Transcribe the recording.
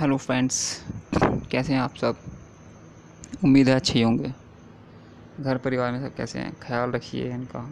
Hello friends, कैसे हैं आप सब? उम्मीद है अच्छे होंगे। घर परिवार में सब कैसे हैं? ख्याल रखिए इनका।